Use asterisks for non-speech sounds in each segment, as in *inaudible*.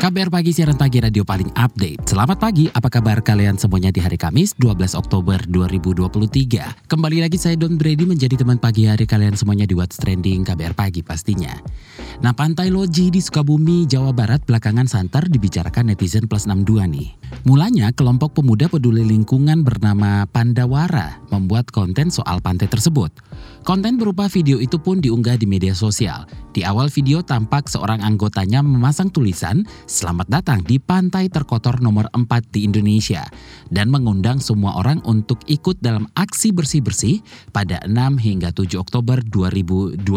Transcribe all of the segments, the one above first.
KBR Pagi, siaran pagi radio paling update. Selamat pagi, apa kabar kalian semuanya di hari Kamis 12 Oktober 2023. Kembali lagi saya Don Brady menjadi teman pagi hari kalian semuanya di What's Trending KBR Pagi pastinya. Nah, Pantai Loji di Sukabumi, Jawa Barat belakangan santer dibicarakan netizen plus 62 nih. Mulanya kelompok pemuda peduli lingkungan bernama Pandawara membuat konten soal pantai tersebut. Konten berupa video itu pun diunggah di media sosial. Di awal video tampak seorang anggotanya memasang tulisan Selamat datang di pantai terkotor nomor 4 di Indonesia dan mengundang semua orang untuk ikut dalam aksi bersih-bersih pada 6 hingga 7 Oktober 2023.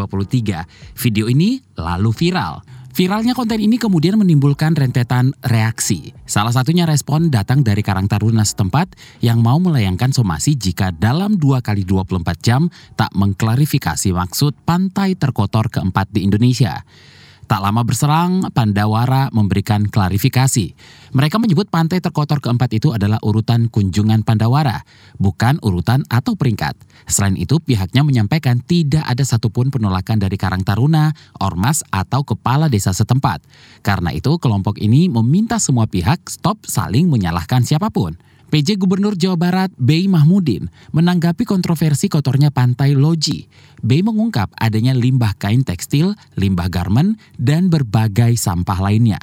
Video ini lalu viral. Viralnya konten ini kemudian menimbulkan rentetan reaksi. Salah satunya respon datang dari Karang Taruna setempat yang mau melayangkan somasi jika dalam 2 kali 24 jam tak mengklarifikasi maksud pantai terkotor keempat di Indonesia. Tak lama berserang, Pandawara memberikan klarifikasi. Mereka menyebut pantai terkotor keempat itu adalah urutan kunjungan Pandawara, bukan urutan atau peringkat. Selain itu, pihaknya menyampaikan tidak ada satupun penolakan dari Karang Taruna, Ormas, atau kepala desa setempat. Karena itu, kelompok ini meminta semua pihak stop saling menyalahkan siapa pun. PJ Gubernur Jawa Barat Bey Mahmudin menanggapi kontroversi kotornya pantai Loji. Bey mengungkap adanya limbah kain tekstil, limbah garmen, dan berbagai sampah lainnya.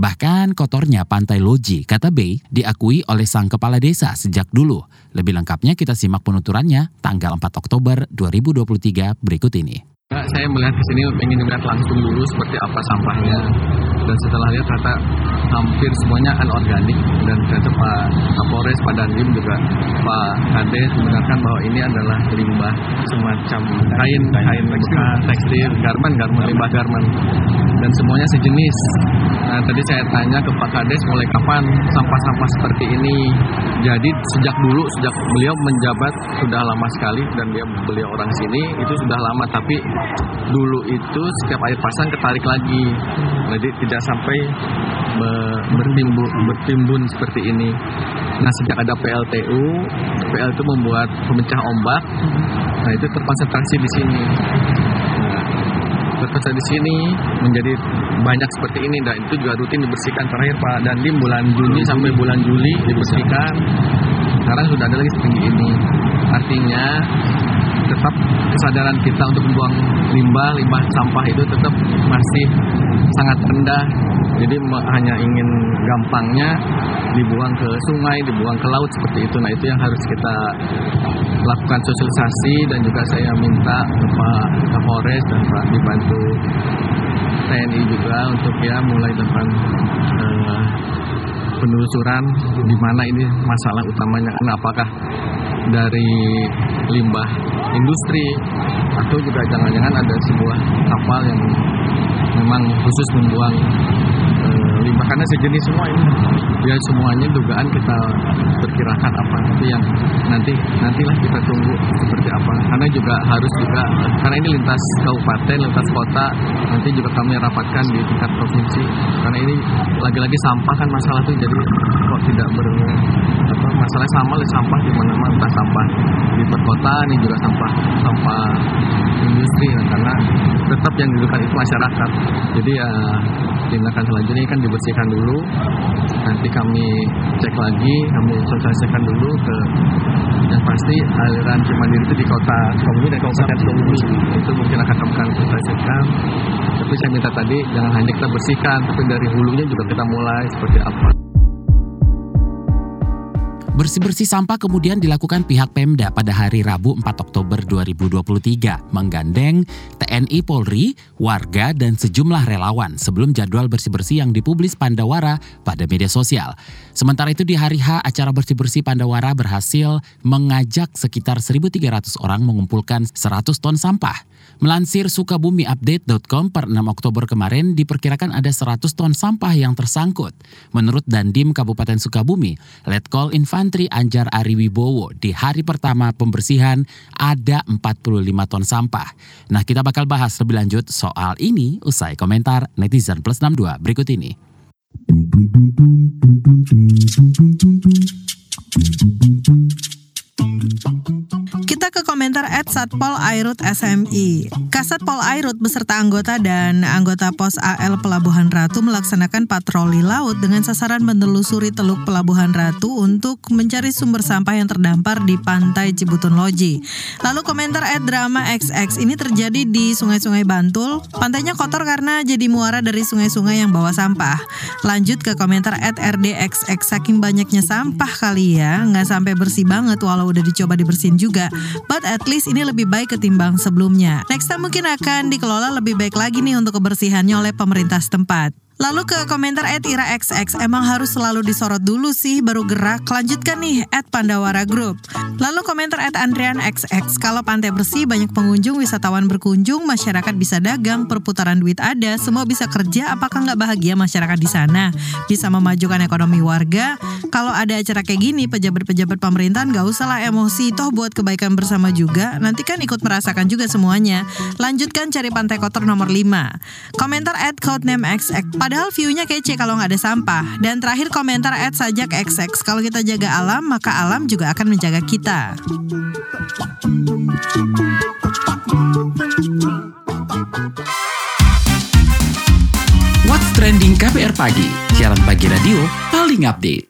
Bahkan kotornya pantai Loji, kata Bey, diakui oleh sang kepala desa sejak dulu. Lebih lengkapnya kita simak penuturannya tanggal 4 Oktober 2023 berikut ini. Saya melihat di sini ingin melihat langsung dulu seperti apa sampahnya. Dan setelah lihat ternyata hampir semuanya anorganik dan ternyata Pak Kapolres Pak Dandim juga Pak Kades membenarkan bahwa ini adalah limbah semacam kain kain bekas tekstil garmen garmen limbah garmen dan semuanya sejenis. Nah tadi saya tanya ke Pak Kades mulai kapan sampah-sampah seperti ini. Jadi sejak dulu sejak beliau menjabat sudah lama sekali dan dia beliau orang sini itu sudah lama. Tapi dulu itu setiap air pasang ketarik lagi. Jadi tidak sampai bertimbun bertimbun seperti ini. Nah sejak ada PLTU PL itu membuat pemecah ombak. Nah itu terkonsentrasi di sini terkonsentrasi di sini menjadi banyak seperti ini dan itu juga rutin dibersihkan terakhir Pak Dandim bulan Juni sampai bulan Juli dibersihkan sekarang sudah ada lagi setinggi ini artinya tetap kesadaran kita untuk membuang limbah, limbah sampah itu tetap masih sangat rendah. Jadi hanya ingin gampangnya dibuang ke sungai, dibuang ke laut seperti itu. Nah itu yang harus kita lakukan sosialisasi dan juga saya minta Pak Kapolres dan Pak dibantu TNI juga untuk ya mulai depan eh, penelusuran di mana ini masalah utamanya. Karena apakah dari limbah industri atau juga jangan-jangan ada sebuah kapal yang memang khusus membuang karena sejenis semua ini. Ya semuanya dugaan kita perkirakan apa tapi yang nanti nantilah kita tunggu seperti apa. Karena juga harus juga karena ini lintas kabupaten lintas kota nanti juga kami rapatkan di tingkat provinsi. Karena ini lagi-lagi sampah kan masalah itu jadi tidak ber apa masalah sama lah sampah di mana-mana entah sampah di perkotaan ini juga sampah sampah industri nah, karena tetap yang didudukan itu masyarakat. Jadi ya tindakan selanjutnya kan dibersihkan dulu. Nanti kami cek lagi kami sosialisasikan dulu ke yang pasti aliran Cimandiri itu di kota Sukabumi dan kabupaten Sukabumi itu mungkin akan kami sosialisasikan. Tapi saya minta tadi jangan hanya kita bersihkan tapi dari hulunya juga kita mulai seperti apa Bersih-bersih sampah kemudian dilakukan pihak Pemda pada hari Rabu 4 Oktober 2023 menggandeng TNI Polri, warga dan sejumlah relawan sebelum jadwal bersih-bersih yang dipublis Pandawara pada media sosial. Sementara itu di hari H acara bersih-bersih Pandawara berhasil mengajak sekitar 1.300 orang mengumpulkan 100 ton sampah. Melansir sukabumiupdate.com per 6 Oktober kemarin diperkirakan ada 100 ton sampah yang tersangkut. Menurut Dandim Kabupaten Sukabumi, Letkol Infantri Menteri Anjar Ari Wibowo di hari pertama pembersihan ada 45 ton sampah. Nah kita bakal bahas lebih lanjut soal ini usai komentar netizen plus 62 berikut ini. Kita ke komentar at Satpol Airut SMI. Kasatpol Airut beserta anggota dan anggota Pos AL Pelabuhan Ratu melaksanakan patroli laut dengan sasaran menelusuri Teluk Pelabuhan Ratu untuk mencari sumber sampah yang terdampar di pantai Cibutun Loji. Lalu komentar at Drama XX ini terjadi di sungai-sungai Bantul. Pantainya kotor karena jadi muara dari sungai-sungai yang bawa sampah. Lanjut ke komentar at RDXX saking banyaknya sampah kali ya, nggak sampai bersih banget walau udah dicoba dibersihin juga. But at least ini lebih baik ketimbang sebelumnya. Next time mungkin akan dikelola lebih baik lagi nih untuk kebersihannya oleh pemerintah setempat. Lalu ke komentar at Ira XX, emang harus selalu disorot dulu sih baru gerak. Lanjutkan nih at Pandawara Group. Lalu komentar at Andrian XX, kalau pantai bersih banyak pengunjung, wisatawan berkunjung, masyarakat bisa dagang, perputaran duit ada, semua bisa kerja, apakah nggak bahagia masyarakat di sana? Bisa memajukan ekonomi warga? Kalau ada acara kayak gini, pejabat-pejabat pemerintahan nggak usah lah emosi, toh buat kebaikan bersama juga, nanti kan ikut merasakan juga semuanya. Lanjutkan cari pantai kotor nomor 5. Komentar at Codename XX, Padahal view-nya kece kalau nggak ada sampah. Dan terakhir komentar at sajak XX. Kalau kita jaga alam, maka alam juga akan menjaga kita. What's Trending KPR Pagi, siaran pagi radio paling update.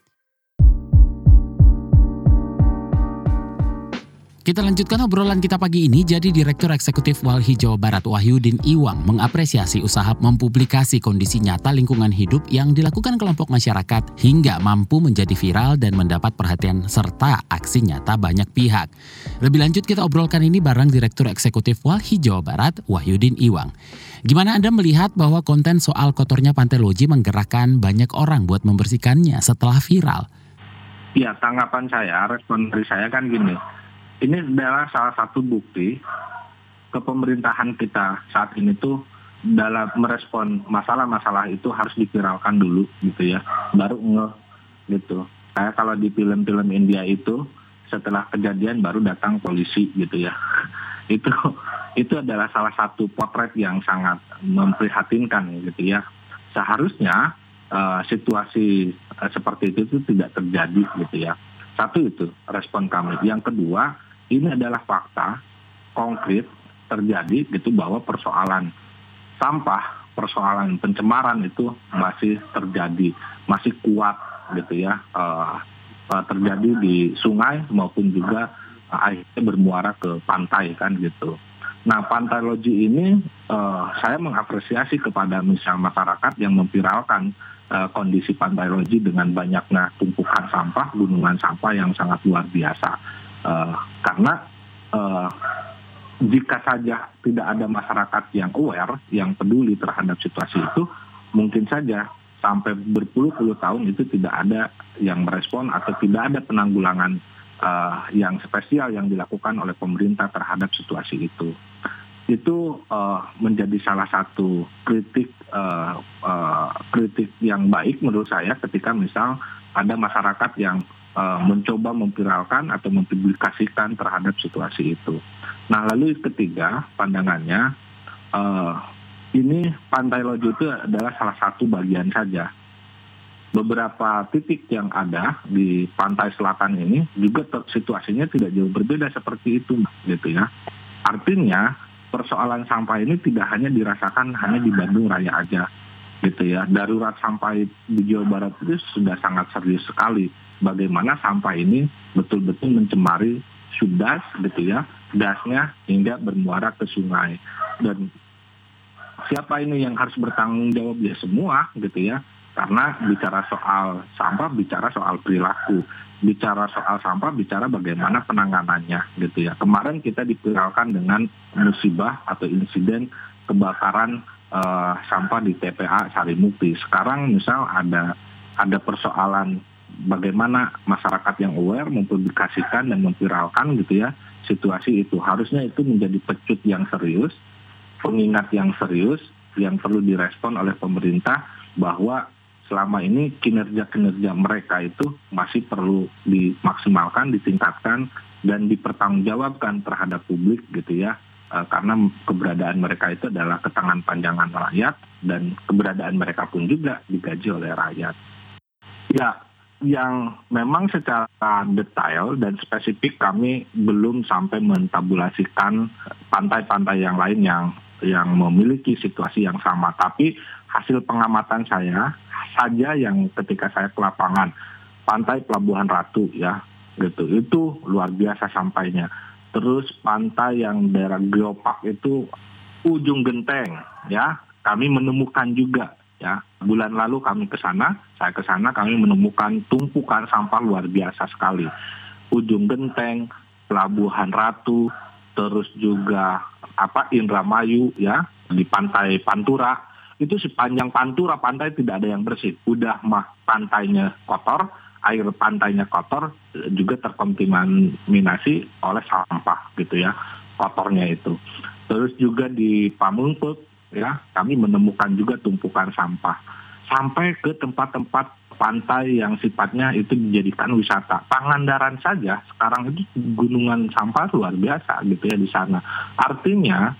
Kita lanjutkan obrolan kita pagi ini. Jadi Direktur Eksekutif Walhi Jawa Barat Wahyudin Iwang mengapresiasi usaha mempublikasi kondisi nyata lingkungan hidup yang dilakukan kelompok masyarakat hingga mampu menjadi viral dan mendapat perhatian serta aksi nyata banyak pihak. Lebih lanjut kita obrolkan ini bareng Direktur Eksekutif Walhi Jawa Barat Wahyudin Iwang. Gimana Anda melihat bahwa konten soal kotornya Pantai Loji menggerakkan banyak orang buat membersihkannya setelah viral? Ya, tanggapan saya, respon dari saya kan gini ini adalah salah satu bukti kepemerintahan kita saat ini tuh dalam merespon masalah-masalah itu harus diviralkan dulu gitu ya baru nge gitu. Kayak kalau di film-film India itu setelah kejadian baru datang polisi gitu ya. *laughs* Itu itu adalah salah satu potret yang sangat memprihatinkan gitu ya. Seharusnya uh, situasi uh, seperti itu, itu tidak terjadi gitu ya. Satu itu respon kami. Yang kedua ini adalah fakta konkret terjadi gitu bahwa persoalan sampah, persoalan pencemaran itu masih terjadi, masih kuat gitu ya, uh, uh, terjadi di sungai maupun juga uh, akhirnya bermuara ke pantai kan gitu. Nah, Pantai Loji ini saya mengapresiasi kepada misal masyarakat yang memviralkan kondisi Pantai Loji dengan banyaknya tumpukan sampah, gunungan sampah yang sangat luar biasa Uh, karena uh, jika saja tidak ada masyarakat yang aware, yang peduli terhadap situasi itu, mungkin saja sampai berpuluh-puluh tahun itu tidak ada yang merespon atau tidak ada penanggulangan uh, yang spesial yang dilakukan oleh pemerintah terhadap situasi itu. Itu uh, menjadi salah satu kritik uh, uh, kritik yang baik menurut saya ketika misal ada masyarakat yang uh, mencoba memviralkan atau mempublikasikan terhadap situasi itu. Nah lalu ketiga pandangannya uh, ini Pantai Lojo itu adalah salah satu bagian saja. Beberapa titik yang ada di pantai selatan ini juga situasinya tidak jauh berbeda seperti itu, gitu ya. Artinya persoalan sampah ini tidak hanya dirasakan hanya di Bandung Raya aja, gitu ya. Darurat sampah di Jawa Barat itu sudah sangat serius sekali bagaimana sampah ini betul-betul mencemari sudas gitu ya, dasnya hingga bermuara ke sungai. Dan siapa ini yang harus bertanggung jawab ya semua gitu ya. Karena bicara soal sampah, bicara soal perilaku. Bicara soal sampah, bicara bagaimana penanganannya gitu ya. Kemarin kita dipiralkan dengan musibah atau insiden kebakaran uh, sampah di TPA Sarimukti. Sekarang misal ada ada persoalan bagaimana masyarakat yang aware mempublikasikan dan memviralkan gitu ya situasi itu harusnya itu menjadi pecut yang serius pengingat yang serius yang perlu direspon oleh pemerintah bahwa selama ini kinerja-kinerja mereka itu masih perlu dimaksimalkan, ditingkatkan, dan dipertanggungjawabkan terhadap publik gitu ya. Uh, karena keberadaan mereka itu adalah ketangan panjangan rakyat dan keberadaan mereka pun juga digaji oleh rakyat. Ya, yang memang secara detail dan spesifik kami belum sampai mentabulasikan pantai-pantai yang lain yang yang memiliki situasi yang sama. Tapi hasil pengamatan saya saja yang ketika saya ke lapangan pantai Pelabuhan Ratu ya gitu itu luar biasa sampainya. Terus pantai yang daerah Geopak itu ujung genteng ya kami menemukan juga ya bulan lalu kami ke sana saya ke sana kami menemukan tumpukan sampah luar biasa sekali ujung genteng pelabuhan ratu terus juga apa Indramayu ya di pantai Pantura itu sepanjang pantura pantai tidak ada yang bersih. Udah mah pantainya kotor, air pantainya kotor, juga terkontaminasi oleh sampah gitu ya, kotornya itu. Terus juga di Pamungput ya, kami menemukan juga tumpukan sampah. Sampai ke tempat-tempat pantai yang sifatnya itu dijadikan wisata. Pangandaran saja sekarang itu gunungan sampah luar biasa gitu ya di sana. Artinya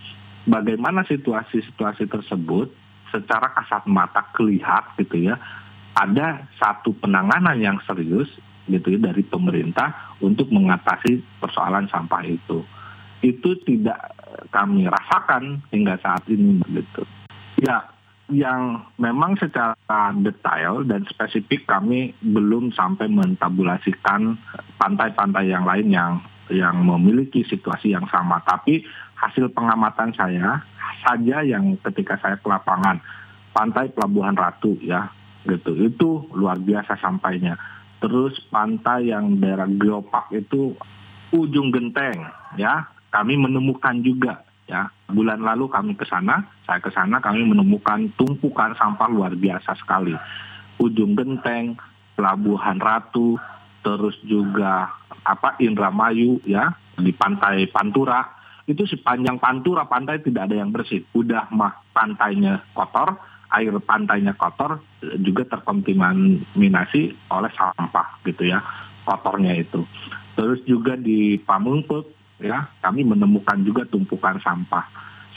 bagaimana situasi-situasi tersebut secara kasat mata kelihat gitu ya ada satu penanganan yang serius gitu ya dari pemerintah untuk mengatasi persoalan sampah itu. Itu tidak kami rasakan hingga saat ini begitu. Ya, yang memang secara detail dan spesifik kami belum sampai mentabulasikan pantai-pantai yang lain yang yang memiliki situasi yang sama. Tapi hasil pengamatan saya saja yang ketika saya ke lapangan pantai Pelabuhan Ratu ya gitu itu luar biasa sampainya terus pantai yang daerah Geopak itu ujung genteng ya kami menemukan juga ya bulan lalu kami ke sana saya ke sana kami menemukan tumpukan sampah luar biasa sekali ujung genteng Pelabuhan Ratu terus juga apa Indramayu ya di pantai Pantura itu sepanjang pantura pantai tidak ada yang bersih. Udah mah pantainya kotor, air pantainya kotor, juga terkontaminasi oleh sampah gitu ya, kotornya itu. Terus juga di Pamungput ya, kami menemukan juga tumpukan sampah.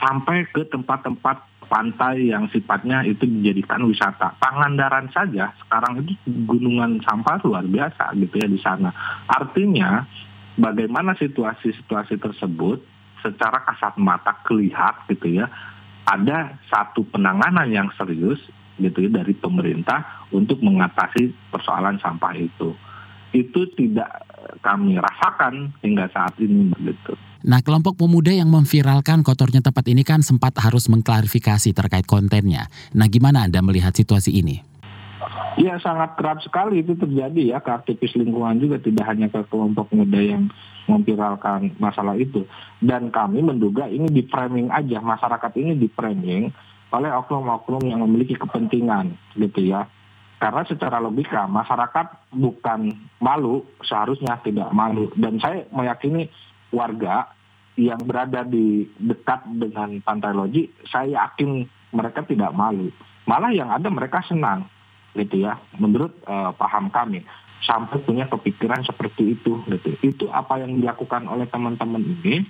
Sampai ke tempat-tempat pantai yang sifatnya itu dijadikan wisata. Pangandaran saja sekarang itu gunungan sampah luar biasa gitu ya di sana. Artinya bagaimana situasi-situasi tersebut secara kasat mata kelihat gitu ya ada satu penanganan yang serius gitu ya dari pemerintah untuk mengatasi persoalan sampah itu. Itu tidak kami rasakan hingga saat ini begitu. Nah, kelompok pemuda yang memviralkan kotornya tempat ini kan sempat harus mengklarifikasi terkait kontennya. Nah, gimana Anda melihat situasi ini? Ya sangat kerap sekali itu terjadi ya ke aktivis lingkungan juga tidak hanya ke kelompok muda yang memviralkan masalah itu. Dan kami menduga ini di framing aja masyarakat ini di framing oleh oknum-oknum yang memiliki kepentingan gitu ya. Karena secara logika masyarakat bukan malu seharusnya tidak malu. Dan saya meyakini warga yang berada di dekat dengan pantai loji saya yakin mereka tidak malu. Malah yang ada mereka senang gitu ya menurut uh, paham kami. Sampai punya kepikiran seperti itu gitu. Itu apa yang dilakukan oleh teman-teman ini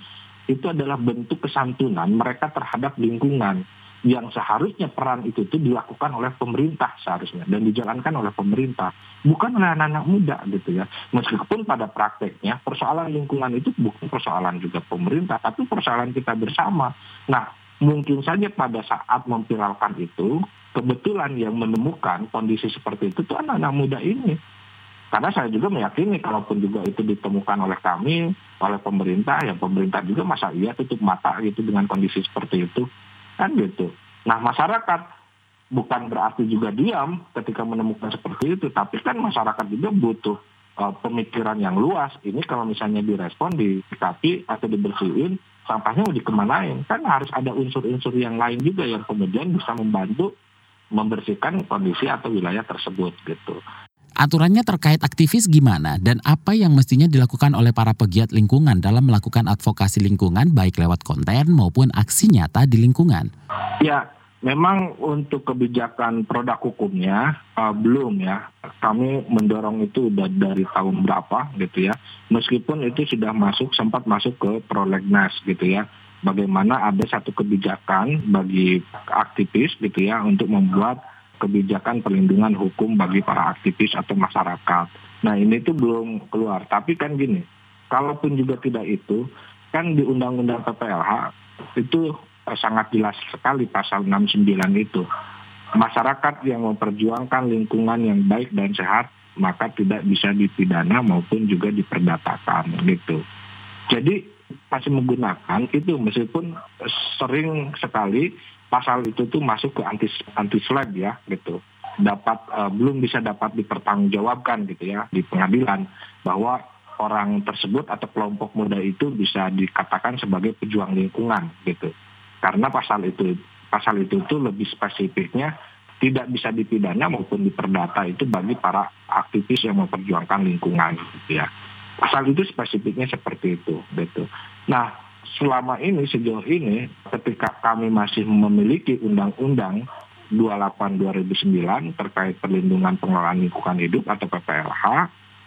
itu adalah bentuk kesantunan mereka terhadap lingkungan yang seharusnya peran itu tuh dilakukan oleh pemerintah seharusnya dan dijalankan oleh pemerintah bukan oleh anak-anak muda gitu ya meskipun pada prakteknya persoalan lingkungan itu bukan persoalan juga pemerintah tapi persoalan kita bersama nah mungkin saja pada saat memviralkan itu kebetulan yang menemukan kondisi seperti itu tuh anak-anak muda ini. Karena saya juga meyakini kalaupun juga itu ditemukan oleh kami, oleh pemerintah, ya pemerintah juga masa iya tutup mata gitu dengan kondisi seperti itu. Kan gitu. Nah masyarakat bukan berarti juga diam ketika menemukan seperti itu, tapi kan masyarakat juga butuh uh, pemikiran yang luas. Ini kalau misalnya direspon, dikapi atau dibersihin, sampahnya mau dikemanain. Kan harus ada unsur-unsur yang lain juga yang kemudian bisa membantu membersihkan kondisi atau wilayah tersebut gitu. Aturannya terkait aktivis gimana dan apa yang mestinya dilakukan oleh para pegiat lingkungan dalam melakukan advokasi lingkungan baik lewat konten maupun aksi nyata di lingkungan? Ya, Memang untuk kebijakan produk hukumnya uh, belum ya. Kami mendorong itu udah dari tahun berapa gitu ya. Meskipun itu sudah masuk sempat masuk ke prolegnas gitu ya. Bagaimana ada satu kebijakan bagi aktivis gitu ya untuk membuat kebijakan perlindungan hukum bagi para aktivis atau masyarakat. Nah ini tuh belum keluar. Tapi kan gini, kalaupun juga tidak itu, kan di Undang-Undang PPLH itu Eh, sangat jelas sekali pasal 69 itu. Masyarakat yang memperjuangkan lingkungan yang baik dan sehat maka tidak bisa dipidana maupun juga diperdatakan gitu. Jadi masih menggunakan itu meskipun sering sekali pasal itu tuh masuk ke anti anti slab ya gitu dapat uh, belum bisa dapat dipertanggungjawabkan gitu ya di pengadilan bahwa orang tersebut atau kelompok muda itu bisa dikatakan sebagai pejuang lingkungan gitu karena pasal itu pasal itu tuh lebih spesifiknya tidak bisa dipidana maupun diperdata itu bagi para aktivis yang memperjuangkan lingkungan gitu ya. Pasal itu spesifiknya seperti itu gitu. Nah, selama ini sejauh ini ketika kami masih memiliki undang-undang 28 2009 terkait perlindungan pengelolaan lingkungan hidup atau PPLH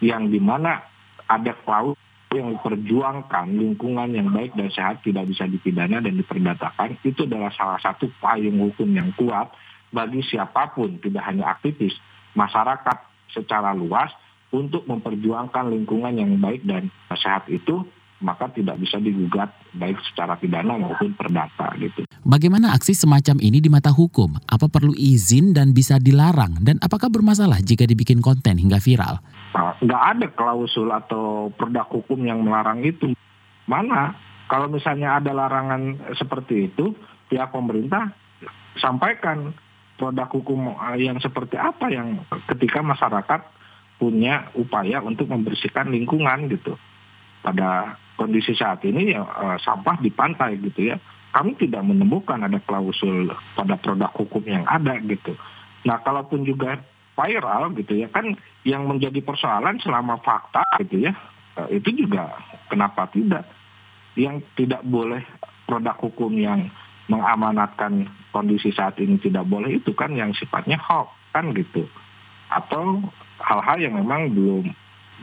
yang di mana ada klaus yang diperjuangkan lingkungan yang baik dan sehat tidak bisa dipidana dan diperdatakan itu adalah salah satu payung hukum yang kuat bagi siapa pun tidak hanya aktivis masyarakat secara luas untuk memperjuangkan lingkungan yang baik dan sehat itu maka tidak bisa digugat baik secara pidana maupun perdata gitu. Bagaimana aksi semacam ini di mata hukum? Apa perlu izin dan bisa dilarang? Dan apakah bermasalah jika dibikin konten hingga viral? nggak ada klausul atau produk hukum yang melarang itu. Mana? Kalau misalnya ada larangan seperti itu, pihak pemerintah sampaikan produk hukum yang seperti apa yang ketika masyarakat punya upaya untuk membersihkan lingkungan gitu. Pada kondisi saat ini ya eh, sampah di pantai gitu ya. Kami tidak menemukan ada klausul pada produk hukum yang ada gitu. Nah, kalaupun juga viral gitu ya kan yang menjadi persoalan selama fakta gitu ya eh, itu juga kenapa tidak yang tidak boleh produk hukum yang mengamanatkan kondisi saat ini tidak boleh itu kan yang sifatnya hoax kan gitu atau hal-hal yang memang belum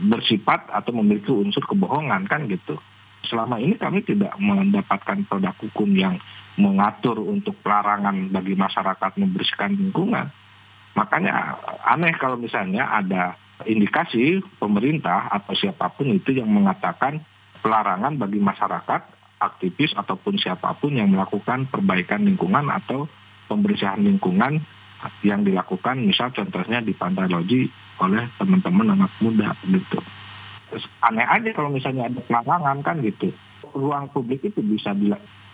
bersifat atau memiliki unsur kebohongan kan gitu. Selama ini kami tidak mendapatkan produk hukum yang mengatur untuk pelarangan bagi masyarakat membersihkan lingkungan. Makanya aneh kalau misalnya ada indikasi pemerintah atau siapa pun itu yang mengatakan pelarangan bagi masyarakat, aktivis ataupun siapa pun yang melakukan perbaikan lingkungan atau pembersihan lingkungan yang dilakukan misal contohnya di Pantai Loji oleh teman-teman anak muda gitu. Terus aneh aja kalau misalnya ada pelarangan kan gitu. Ruang publik itu bisa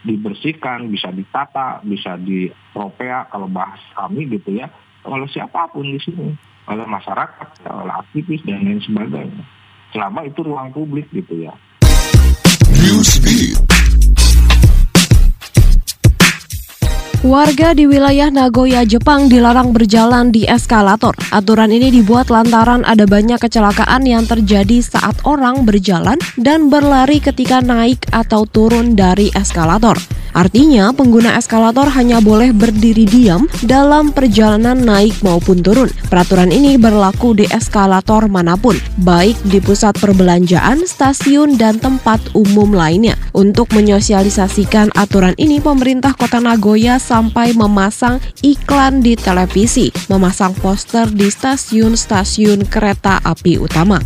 dibersihkan, bisa ditata, bisa dipropea kalau bahas kami gitu ya oleh siapa pun di sini, oleh masyarakat, oleh aktivis dan lain sebagainya. Selama itu ruang publik gitu ya. Newsbeat. Warga di wilayah Nagoya, Jepang dilarang berjalan di eskalator. Aturan ini dibuat lantaran ada banyak kecelakaan yang terjadi saat orang berjalan dan berlari ketika naik atau turun dari eskalator. Artinya, pengguna eskalator hanya boleh berdiri diam dalam perjalanan naik maupun turun. Peraturan ini berlaku di eskalator mana pun, baik di pusat perbelanjaan, stasiun, dan tempat umum lainnya. Untuk menyosialisasikan aturan ini, pemerintah kota Nagoya sampai memasang iklan di televisi, memasang poster di stasiun-stasiun kereta api utama.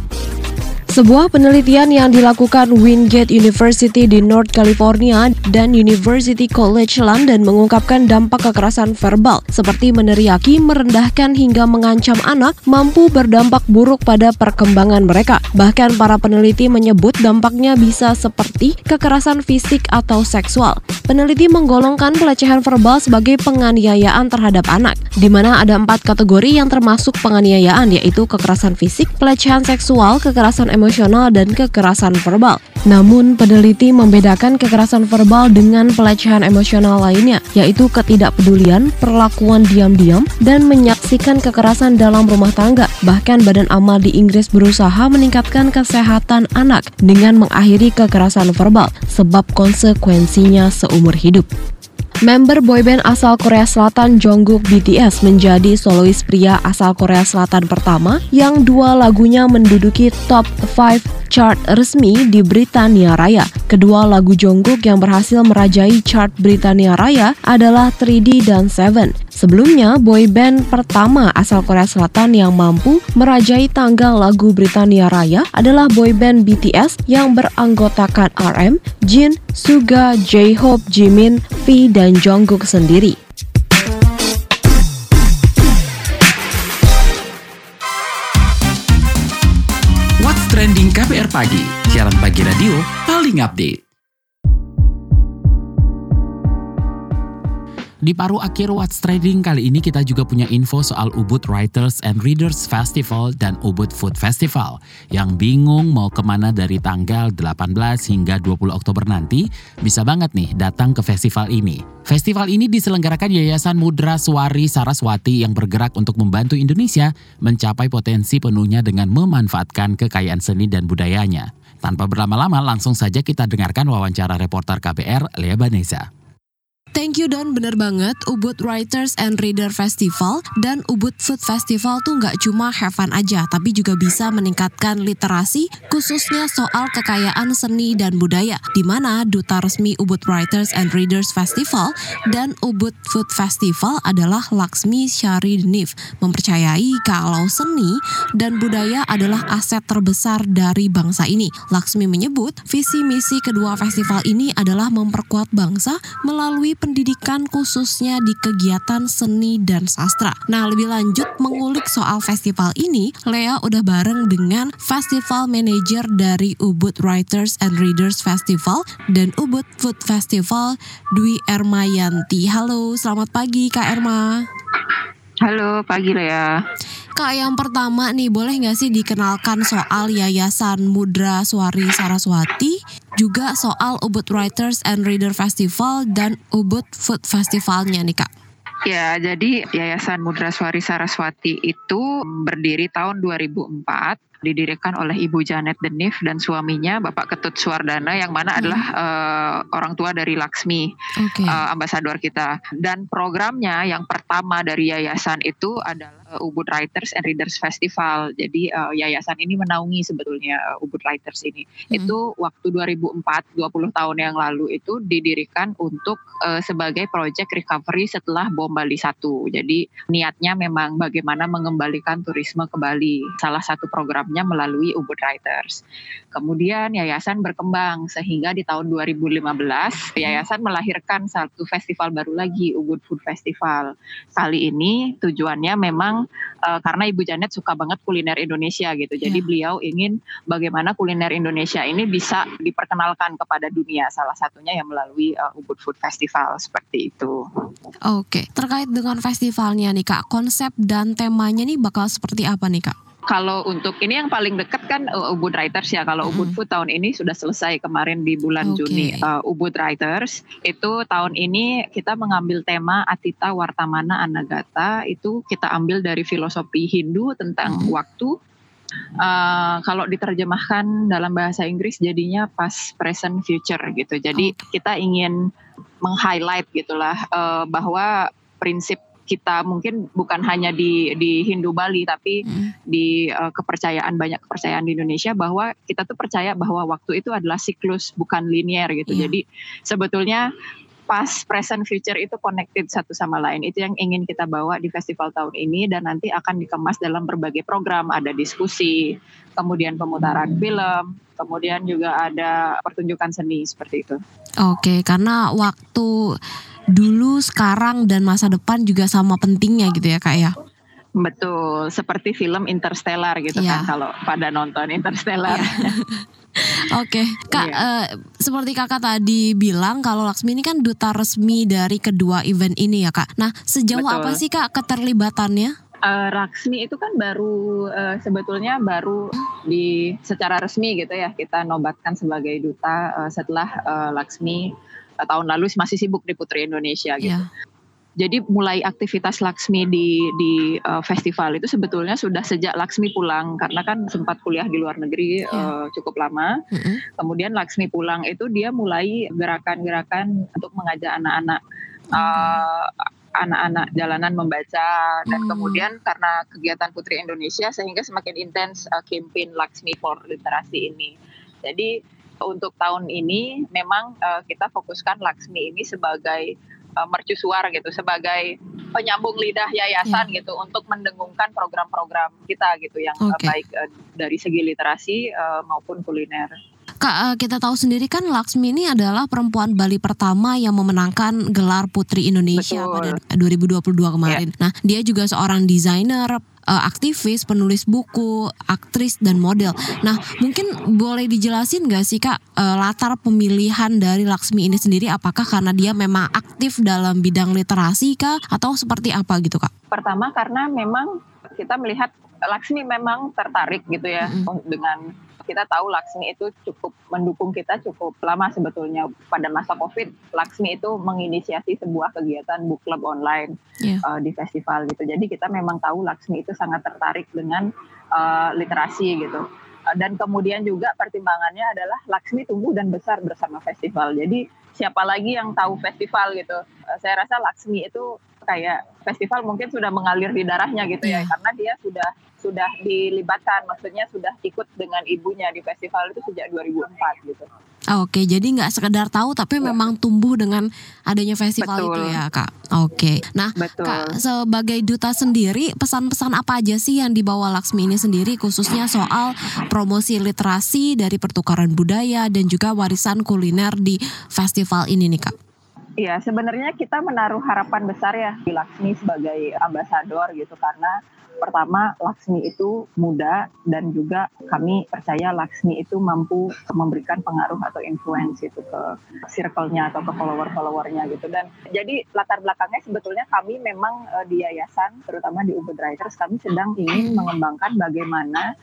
Sebuah penelitian yang dilakukan Wingate University di North California dan University College London mengungkapkan dampak kekerasan verbal seperti meneriaki, merendahkan hingga mengancam anak mampu berdampak buruk pada perkembangan mereka. Bahkan para peneliti menyebut dampaknya bisa seperti kekerasan fisik atau seksual. Peneliti menggolongkan pelecehan verbal sebagai penganiayaan terhadap anak, di mana ada empat kategori yang termasuk penganiayaan yaitu kekerasan fisik, pelecehan seksual, kekerasan emosional, emosional dan kekerasan verbal. Namun, peneliti membedakan kekerasan verbal dengan pelecehan emosional lainnya, yaitu ketidakpedulian, perlakuan diam-diam, dan menyaksikan kekerasan dalam rumah tangga. Bahkan Badan Amal di Inggris berusaha meningkatkan kesehatan anak dengan mengakhiri kekerasan verbal, sebab konsekuensinya seumur hidup. Member boyband asal Korea Selatan Jungkook BTS menjadi solois pria asal Korea Selatan pertama yang dua lagunya menduduki top 5 chart resmi di Britania Raya. Kedua lagu Jungkook yang berhasil merajai chart Britania Raya adalah 3D dan Seven. Sebelumnya, boyband pertama asal Korea Selatan yang mampu merajai tangga lagu Britania Raya adalah boyband BTS yang beranggotakan RM, Jin, Suga, J-Hope, Jimin, V, dan Jungkook sendiri. What's Trending KBR Pagi, siaran pagi radio paling update. Di paruh akhir What's Trending kali ini kita juga punya info soal Ubud Writers and Readers Festival dan Ubud Food Festival. Yang bingung mau ke mana dari tanggal 18 hingga 20 Oktober nanti, bisa banget nih datang ke festival ini. Festival ini diselenggarakan Yayasan Mudra Suwari Saraswati yang bergerak untuk membantu Indonesia mencapai potensi penuhnya dengan memanfaatkan kekayaan seni dan budayanya. Tanpa berlama-lama, langsung saja kita dengarkan wawancara reporter KBR Lea Banesa. Thank you Don, bener banget. Ubud Writers and Reader Festival dan Ubud Food Festival tuh nggak cuma have fun aja, tapi juga bisa meningkatkan literasi, khususnya soal kekayaan seni dan budaya, di mana duta resmi Ubud Writers and Readers Festival dan Ubud Food Festival adalah Laksmi Syari Denif, mempercayai kalau seni dan budaya adalah aset terbesar dari bangsa ini. Laksmi menyebut visi misi kedua festival ini adalah memperkuat bangsa melalui pendidikan khususnya di kegiatan seni dan sastra. Nah, lebih lanjut mengulik soal festival ini, Lea udah bareng dengan Festival Manager dari Ubud Writers and Readers Festival dan Ubud Food Festival, Dwi Ermayanti. Halo, selamat pagi Kak Erma. Halo, pagi Lea. Kak, yang pertama nih, boleh nggak sih dikenalkan soal Yayasan Mudra Suwari Saraswati, juga soal Ubud Writers and Reader Festival dan Ubud Food Festivalnya nih Kak? Ya, jadi Yayasan Mudra Suwari Saraswati itu berdiri tahun 2004 didirikan oleh Ibu Janet Denif dan suaminya Bapak Ketut Suwardana yang mana hmm. adalah uh, orang tua dari Laksmi, okay. uh, eh, ambasador kita. Dan programnya yang pertama dari yayasan itu adalah uh, Ubud Writers and Readers Festival. Jadi uh, yayasan ini menaungi sebetulnya uh, Ubud Writers ini. Hmm. Itu waktu 2004, 20 tahun yang lalu itu didirikan untuk uh, sebagai project recovery setelah bom Bali 1. Jadi niatnya memang bagaimana mengembalikan turisme ke Bali. Salah satu program melalui Ubud Writers. Kemudian yayasan berkembang sehingga di tahun 2015 yayasan melahirkan satu festival baru lagi Ubud Food Festival. Kali ini tujuannya memang uh, karena Ibu Janet suka banget kuliner Indonesia gitu. Jadi yeah. beliau ingin bagaimana kuliner Indonesia ini bisa diperkenalkan kepada dunia. Salah satunya yang melalui uh, Ubud Food Festival seperti itu. Oke, terkait dengan festivalnya nih Kak, konsep dan temanya nih bakal seperti apa nih Kak? Kalau untuk ini yang paling dekat kan uh, Ubud Writers ya. Kalau Ubud Food tahun ini sudah selesai kemarin di bulan okay. Juni. Uh, Ubud Writers itu tahun ini kita mengambil tema Atita Wartamana Anagata itu kita ambil dari filosofi Hindu tentang hmm. waktu. Uh, kalau diterjemahkan dalam bahasa Inggris jadinya past, present, future gitu. Jadi okay. kita ingin meng-highlight gitulah uh, bahwa prinsip kita mungkin bukan hanya di di Hindu Bali tapi hmm. di uh, kepercayaan banyak kepercayaan di Indonesia bahwa kita tuh percaya bahwa waktu itu adalah siklus bukan linier gitu. Yeah. Jadi sebetulnya past, present, future itu connected satu sama lain. Itu yang ingin kita bawa di festival tahun ini dan nanti akan dikemas dalam berbagai program. Ada diskusi, kemudian pemutaran film, kemudian juga ada pertunjukan seni seperti itu. Oke, karena waktu dulu, sekarang, dan masa depan juga sama pentingnya gitu ya kak ya? Betul, seperti film Interstellar gitu yeah. kan kalau pada nonton Interstellar. Yeah. *laughs* Oke, okay. Kak, iya. uh, seperti Kakak tadi bilang kalau Laksmi ini kan duta resmi dari kedua event ini ya, Kak. Nah, sejauh Betul. apa sih Kak keterlibatannya? Uh, Laksmi itu kan baru uh, sebetulnya baru di secara resmi gitu ya kita nobatkan sebagai duta uh, setelah uh, Laksmi tahun lalu masih sibuk di Putri Indonesia gitu. Yeah. Jadi mulai aktivitas Laksmi di di uh, festival itu sebetulnya sudah sejak Laksmi pulang karena kan sempat kuliah di luar negeri yeah. Iya. uh, cukup lama. Mm -hmm. Kemudian Laksmi pulang itu dia mulai gerakan-gerakan untuk mengajak anak-anak uh, anak-anak jalanan membaca dan Hmm. kemudian karena kegiatan Putri Indonesia sehingga semakin intens uh, campaign Laksmi for Literasi ini. Jadi untuk tahun ini memang uh, kita fokuskan Laksmi ini sebagai uh, mercusuar gitu, sebagai penyambung lidah yayasan gitu untuk mendengungkan program-program kita gitu yang uh, Oke. baik uh, dari segi literasi uh, maupun kuliner. Kak, eh, kita tahu sendiri kan Laksmi ini adalah perempuan Bali pertama yang memenangkan gelar Putri Indonesia Betul. pada 2022 kemarin. Nah, dia juga seorang desainer, eh, aktivis, penulis buku, aktris dan model. Nah, mungkin boleh dijelasin nggak sih Kak eh, latar pemilihan dari Laksmi ini sendiri? Apakah karena dia memang aktif dalam bidang literasi kah atau seperti apa gitu Kak? Pertama karena memang kita melihat Laksmi memang tertarik gitu ya Mm-mm. dengan kita tahu Laksmi itu cukup mendukung kita cukup lama sebetulnya pada masa Covid. Laksmi itu menginisiasi sebuah kegiatan book club online Iya. uh, di festival gitu. Jadi kita memang tahu Laksmi itu sangat tertarik dengan uh, literasi gitu. Uh, dan kemudian juga pertimbangannya adalah Laksmi tumbuh dan besar bersama festival. Jadi siapa lagi yang tahu festival gitu? Uh, saya rasa Laksmi itu kayak festival mungkin sudah mengalir di darahnya gitu ya Iya. karena dia sudah sudah dilibatkan maksudnya sudah ikut dengan ibunya di festival itu sejak 2004 gitu. Oke, jadi nggak sekedar tahu tapi memang tumbuh dengan adanya festival Betul. itu ya kak. Oke, nah Betul. kak sebagai duta sendiri pesan-pesan apa aja sih yang dibawa Laksmi ini sendiri khususnya soal promosi literasi dari pertukaran budaya dan juga warisan kuliner di festival ini nih kak. Iya, sebenarnya kita menaruh harapan besar ya di Laksmi sebagai ambasador gitu karena pertama Laksmi itu muda dan juga kami percaya Laksmi itu mampu memberikan pengaruh atau influence itu ke circle-nya atau ke follower-followernya gitu dan jadi latar belakangnya sebetulnya kami memang eh, di yayasan terutama di Ubud Writers kami sedang ingin mengembangkan bagaimana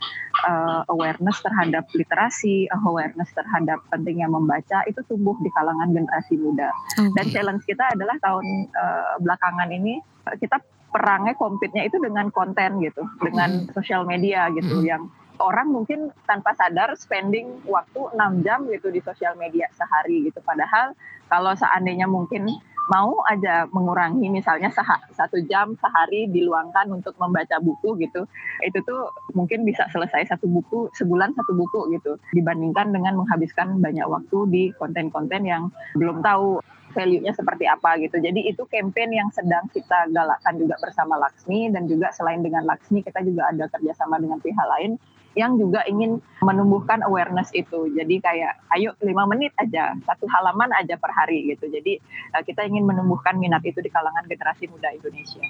eh, awareness terhadap literasi, awareness terhadap pentingnya membaca itu tumbuh di kalangan generasi muda. Dan Oke. challenge kita adalah tahun eh, belakangan ini kita perangnya compete-nya itu dengan konten gitu, dengan sosial media gitu Mm. yang orang mungkin tanpa sadar spending waktu 6 jam gitu di sosial media sehari gitu. Padahal kalau seandainya mungkin mau aja mengurangi misalnya satu jam sehari diluangkan untuk membaca buku gitu, itu tuh mungkin bisa selesai satu buku sebulan satu buku gitu dibandingkan dengan menghabiskan banyak waktu di konten-konten yang belum tahu value-nya seperti apa gitu. Jadi itu campaign yang sedang kita galakkan juga bersama Laksmi dan juga selain dengan Laksmi kita juga ada kerjasama dengan pihak lain yang juga ingin menumbuhkan awareness itu. Jadi kayak ayo lima menit aja, satu halaman aja per hari gitu. Jadi eh, kita ingin menumbuhkan minat itu di kalangan generasi muda Indonesia.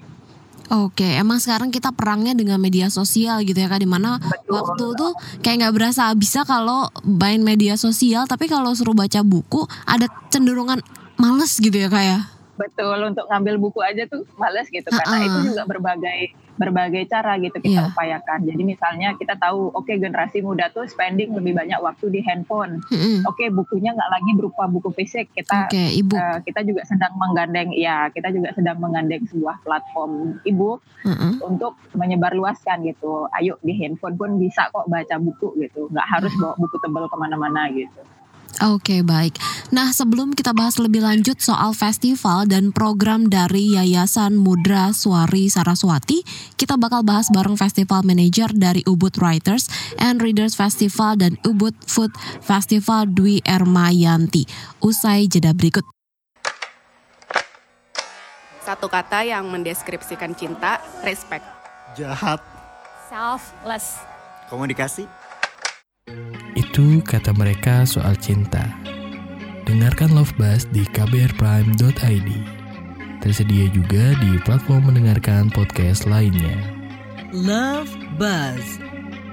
Oke, emang sekarang kita perangnya dengan media sosial gitu ya kak, di mana Betul. waktu tuh kayak nggak berasa bisa kalau main media sosial, tapi kalau suruh baca buku ada cenderungan males gitu ya kak ya. Betul untuk ngambil buku aja tuh males gitu karena Uh-uh. itu juga berbagai berbagai cara gitu kita Iya. upayakan. Jadi misalnya kita tahu oke generasi muda tuh spending lebih banyak waktu di handphone. Mm-mm. Oke bukunya nggak lagi berupa buku fisik. Kita Oke, ibu. eh, kita juga sedang menggandeng ya kita juga sedang menggandeng sebuah platform e-book Mm-mm. untuk menyebarluaskan gitu. Ayo di handphone pun bisa kok baca buku gitu. Nggak harus bawa buku tebal ke mana-mana gitu. Oke baik. Nah sebelum kita bahas lebih lanjut soal festival dan program dari Yayasan Mudra Suari Saraswati, kita bakal bahas bareng Festival Manager dari Ubud Writers and Readers Festival dan Ubud Food Festival Dwi Ermayanti. Usai jeda berikut. Satu kata yang mendeskripsikan cinta, respect. jahat, selfless. komunikasi, Itu kata mereka soal cinta. Dengarkan Love Buzz di kbrprime.id. Tersedia juga di platform mendengarkan podcast lainnya. Love Buzz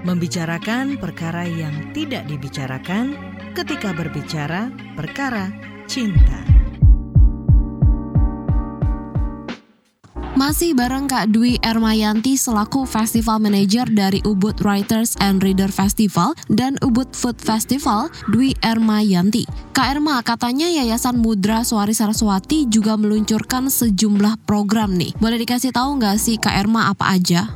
membicarakan perkara yang tidak dibicarakan ketika berbicara perkara cinta. Masih bareng Kak Dwi Ermayanti selaku Festival Manager dari Ubud Writers and Reader Festival dan Ubud Food Festival Dwi Ermayanti. Kak Erma, katanya Yayasan Mudra Suari Saraswati juga meluncurkan sejumlah program nih. Boleh dikasih tahu nggak sih Kak Erma apa aja?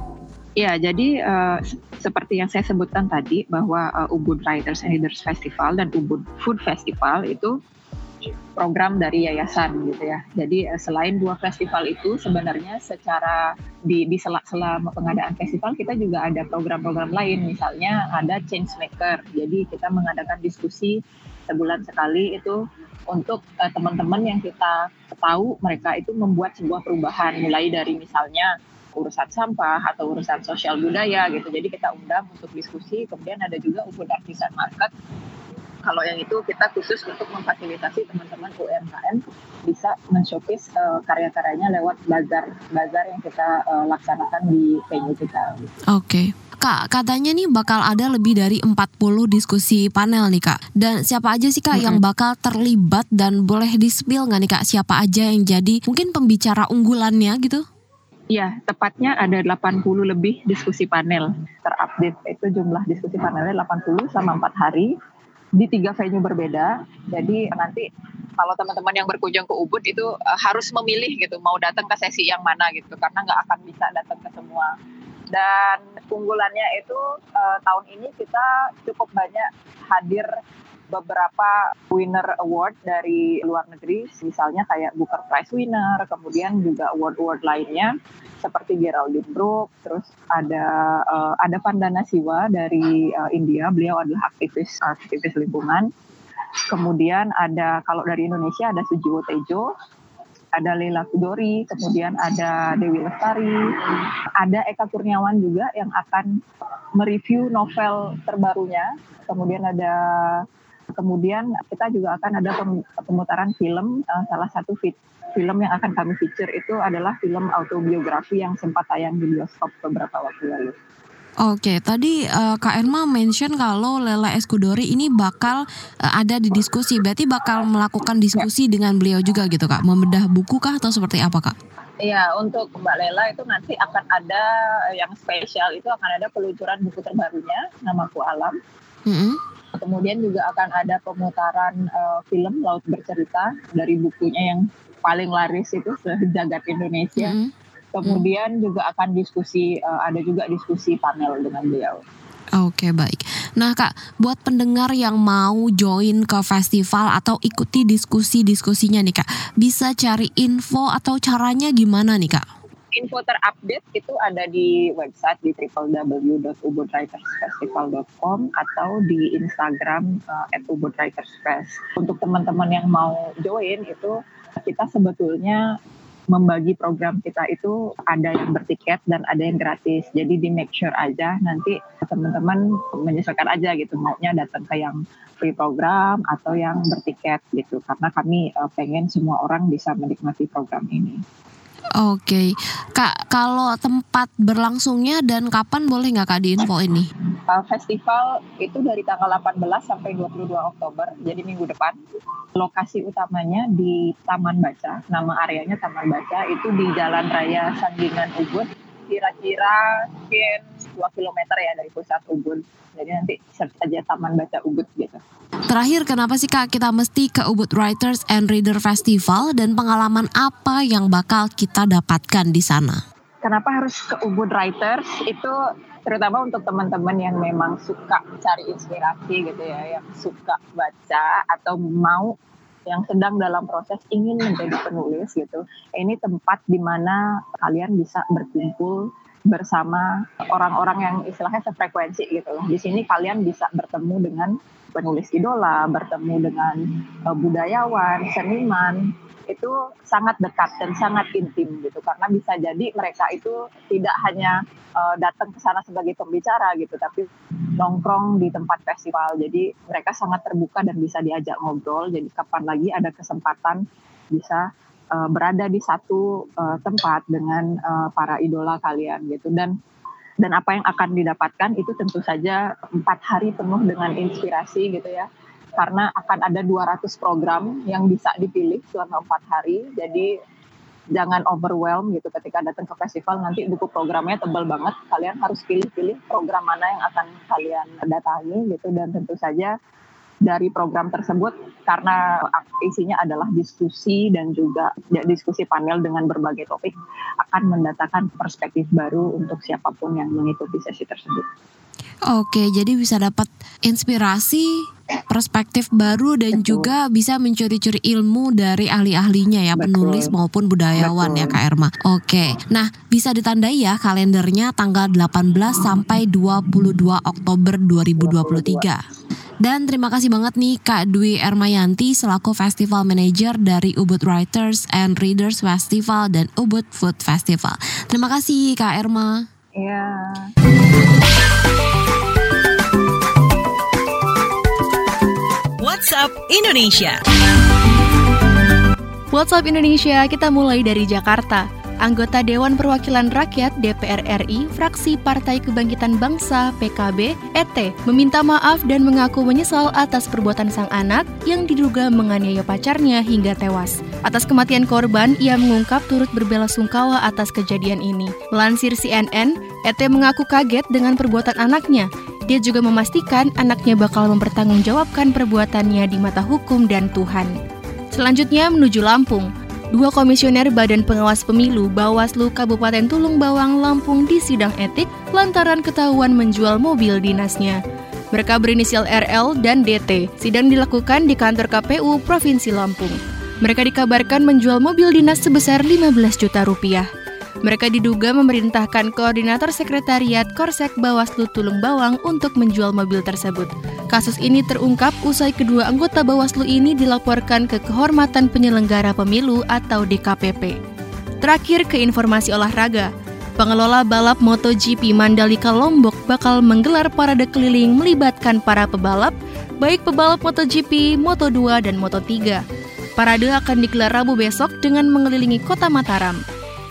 Ya, jadi se- seperti yang saya sebutkan tadi bahwa eh, Ubud Writers and Readers Festival dan Ubud Food Festival itu program dari yayasan gitu ya. Jadi uh, selain dua festival itu sebenarnya secara di di sela-sela pengadaan festival kita juga ada program-program lain misalnya ada change maker. Jadi kita mengadakan diskusi sebulan sekali itu untuk uh, teman-teman yang kita tahu mereka itu membuat sebuah perubahan mulai dari misalnya urusan sampah atau urusan sosial budaya gitu. Jadi kita undang untuk diskusi. Kemudian ada juga Ubud Artisan Market. Kalau yang itu kita khusus untuk memfasilitasi teman-teman UMKM bisa men-showcase uh, karya-karyanya lewat bazar bazar yang kita uh, laksanakan di venue kita. Oke. Okay. Kak, katanya nih bakal ada lebih dari 40 diskusi panel nih Kak. Dan siapa aja sih Kak mm -hmm. yang bakal terlibat dan boleh di-spill nggak nih Kak siapa aja yang jadi mungkin pembicara unggulannya gitu? Iya, tepatnya ada 80 lebih diskusi panel. Terupdate itu jumlah diskusi panelnya 80 sama 4 hari di tiga venue berbeda. Jadi nanti kalau teman-teman yang berkunjung ke Ubud itu uh, harus memilih gitu mau datang ke sesi yang mana gitu karena nggak akan bisa datang ke semua dan unggulannya itu uh, tahun ini kita cukup banyak hadir beberapa winner award dari luar negeri, misalnya kayak Booker Prize winner, kemudian juga award-award lainnya seperti Geraldine Brook, terus ada uh, ada Pandana Siwa dari uh, India, beliau adalah aktivis aktivis lingkungan. Kemudian ada kalau dari Indonesia ada Sujiwo Tejo, ada Leila Kudori, kemudian ada Dewi Lestari, ada Eka Kurniawan juga yang akan mereview novel terbarunya, kemudian ada kemudian kita juga akan ada pemutaran film uh, salah satu fit, film yang akan kami feature itu adalah film autobiografi yang sempat tayang di bioskop beberapa waktu lalu. Oke, tadi uh, Kak Erma mention kalau Lela Eskudori ini bakal uh, ada di diskusi. Berarti bakal melakukan diskusi ya. dengan beliau juga gitu Kak. Membedah buku kah atau seperti apa Kak? Iya, untuk Mbak Lela itu nanti akan ada yang spesial itu akan ada peluncuran buku terbarunya Namaku Alam. Mm -hmm. Kemudian juga akan ada pemutaran uh, film Laut Bercerita dari bukunya yang paling laris itu sejagat Indonesia. Mm -hmm Kemudian hmm. juga akan diskusi, uh, ada juga diskusi panel dengan beliau. Oke okay, baik. Nah kak, buat pendengar yang mau join ke festival atau ikuti diskusi-diskusinya nih kak, bisa cari info atau caranya gimana nih kak? Info terupdate itu ada di website di www.ubudwritersfestival.com atau di Instagram uh. Untuk teman-teman yang mau join itu kita sebetulnya membagi program kita itu ada yang bertiket dan ada yang gratis. Jadi di make sure aja nanti teman-teman menyesuaikan aja gitu maunya datang ke yang free program atau yang bertiket gitu. Karena kami uh, pengen semua orang bisa menikmati program ini. Oke, Kak, kalau tempat berlangsungnya dan kapan boleh nggak Kak di info ini? Festival itu dari tanggal 18 sampai 22 Oktober, jadi minggu depan. Lokasi utamanya di Taman Baca, nama areanya Taman Baca, itu di Jalan Raya Sanggingan Ubud, kira-kira mungkin 2 km ya dari pusat Ubud. Jadi nanti search aja Taman Baca Ubud gitu. Terakhir, kenapa sih Kak kita mesti ke Ubud Writers and Reader Festival dan pengalaman apa yang bakal kita dapatkan di sana? Kenapa harus ke Ubud Writers? Itu terutama untuk teman-teman yang memang suka cari inspirasi gitu ya, yang suka baca atau mau yang sedang dalam proses ingin menjadi penulis gitu. Ini tempat di mana kalian bisa berkumpul bersama orang-orang yang istilahnya sefrekuensi gitu. Di sini kalian bisa bertemu dengan penulis idola, bertemu dengan uh, budayawan, seniman, itu sangat dekat dan sangat intim gitu. Karena bisa jadi mereka itu tidak hanya uh, datang ke sana sebagai pembicara gitu tapi nongkrong di tempat festival. Jadi mereka sangat terbuka dan bisa diajak ngobrol. Jadi kapan lagi ada kesempatan bisa uh, berada di satu uh, tempat dengan uh, para idola kalian gitu. Dan dan apa yang akan didapatkan itu tentu saja empat hari penuh dengan inspirasi gitu ya karena akan ada 200 program yang bisa dipilih selama empat hari. Jadi jangan overwhelm gitu ketika datang ke festival. Nanti buku programnya tebal banget. Kalian harus pilih-pilih program mana yang akan kalian datangi gitu. Dan tentu saja dari program tersebut karena isinya adalah diskusi dan juga diskusi panel dengan berbagai topik akan mendatangkan perspektif baru untuk siapa pun yang mengikuti sesi tersebut. Oke, jadi bisa dapat inspirasi, perspektif baru dan Betul. juga bisa mencuri-curi ilmu dari ahli-ahlinya ya, Betul. penulis maupun budayawan ya, Betul. ya Kak Erma. Oke. Nah, bisa ditandai ya kalendernya tanggal 18 sampai 22 Oktober 2023. Dan terima kasih banget nih Kak Dwi Ermayanti selaku Festival Manager dari Ubud Writers and Readers Festival dan Ubud Food Festival. Terima kasih Kak Erma. Iya. WhatsApp Indonesia. WhatsApp Indonesia kita mulai dari Jakarta. Anggota Dewan Perwakilan Rakyat DPR RI, fraksi Partai Kebangkitan Bangsa PKB, ET, meminta maaf dan mengaku menyesal atas perbuatan sang anak yang diduga menganiaya pacarnya hingga tewas. Atas kematian korban, ia mengungkap turut berbela sungkawa atas kejadian ini. Lansir CNN, ET mengaku kaget dengan perbuatan anaknya. Dia juga memastikan anaknya bakal mempertanggungjawabkan perbuatannya di mata hukum dan Tuhan. Selanjutnya menuju Lampung. Dua komisioner Badan Pengawas Pemilu Bawaslu Kabupaten Tulung Bawang, Lampung disidang etik lantaran ketahuan menjual mobil dinasnya. Mereka berinisial RL dan DT. Sidang dilakukan di kantor KPU Provinsi Lampung. Mereka dikabarkan menjual mobil dinas sebesar 15 juta rupiah. Mereka diduga memerintahkan koordinator sekretariat Korsek Bawaslu Tulung Bawang untuk menjual mobil tersebut. Kasus ini terungkap usai kedua anggota Bawaslu ini dilaporkan ke Kehormatan Penyelenggara Pemilu atau DKPP. Terakhir ke informasi olahraga. Pengelola balap MotoGP Mandalika Lombok bakal menggelar parade keliling melibatkan para pebalap, baik pebalap MotoGP, Moto2, dan Moto3. Parade akan digelar Rabu besok dengan mengelilingi kota Mataram.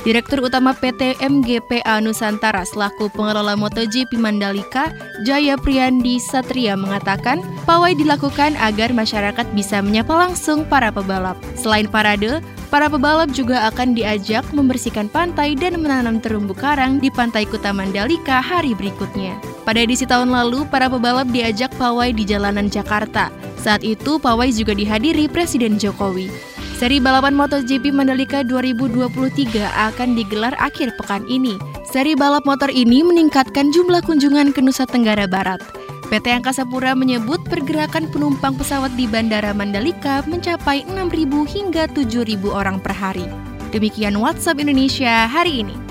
Direktur Utama PT MGPA Nusantara selaku pengelola MotoGP Mandalika, Jaya Priyandi Satria mengatakan, pawai dilakukan agar masyarakat bisa menyapa langsung para pebalap. Selain parade, para pebalap juga akan diajak membersihkan pantai dan menanam terumbu karang di pantai Kuta Mandalika hari berikutnya. Pada edisi tahun lalu, para pebalap diajak pawai di jalanan Jakarta. Saat itu, pawai juga dihadiri Presiden Jokowi. Seri balapan MotoGP Mandalika 2023 akan digelar akhir pekan ini. Seri balap motor ini meningkatkan jumlah kunjungan ke Nusa Tenggara Barat. PT Angkasa Pura menyebut pergerakan penumpang pesawat di Bandara Mandalika mencapai 6.000 hingga 7.000 orang per hari. Demikian WhatsApp Indonesia hari ini.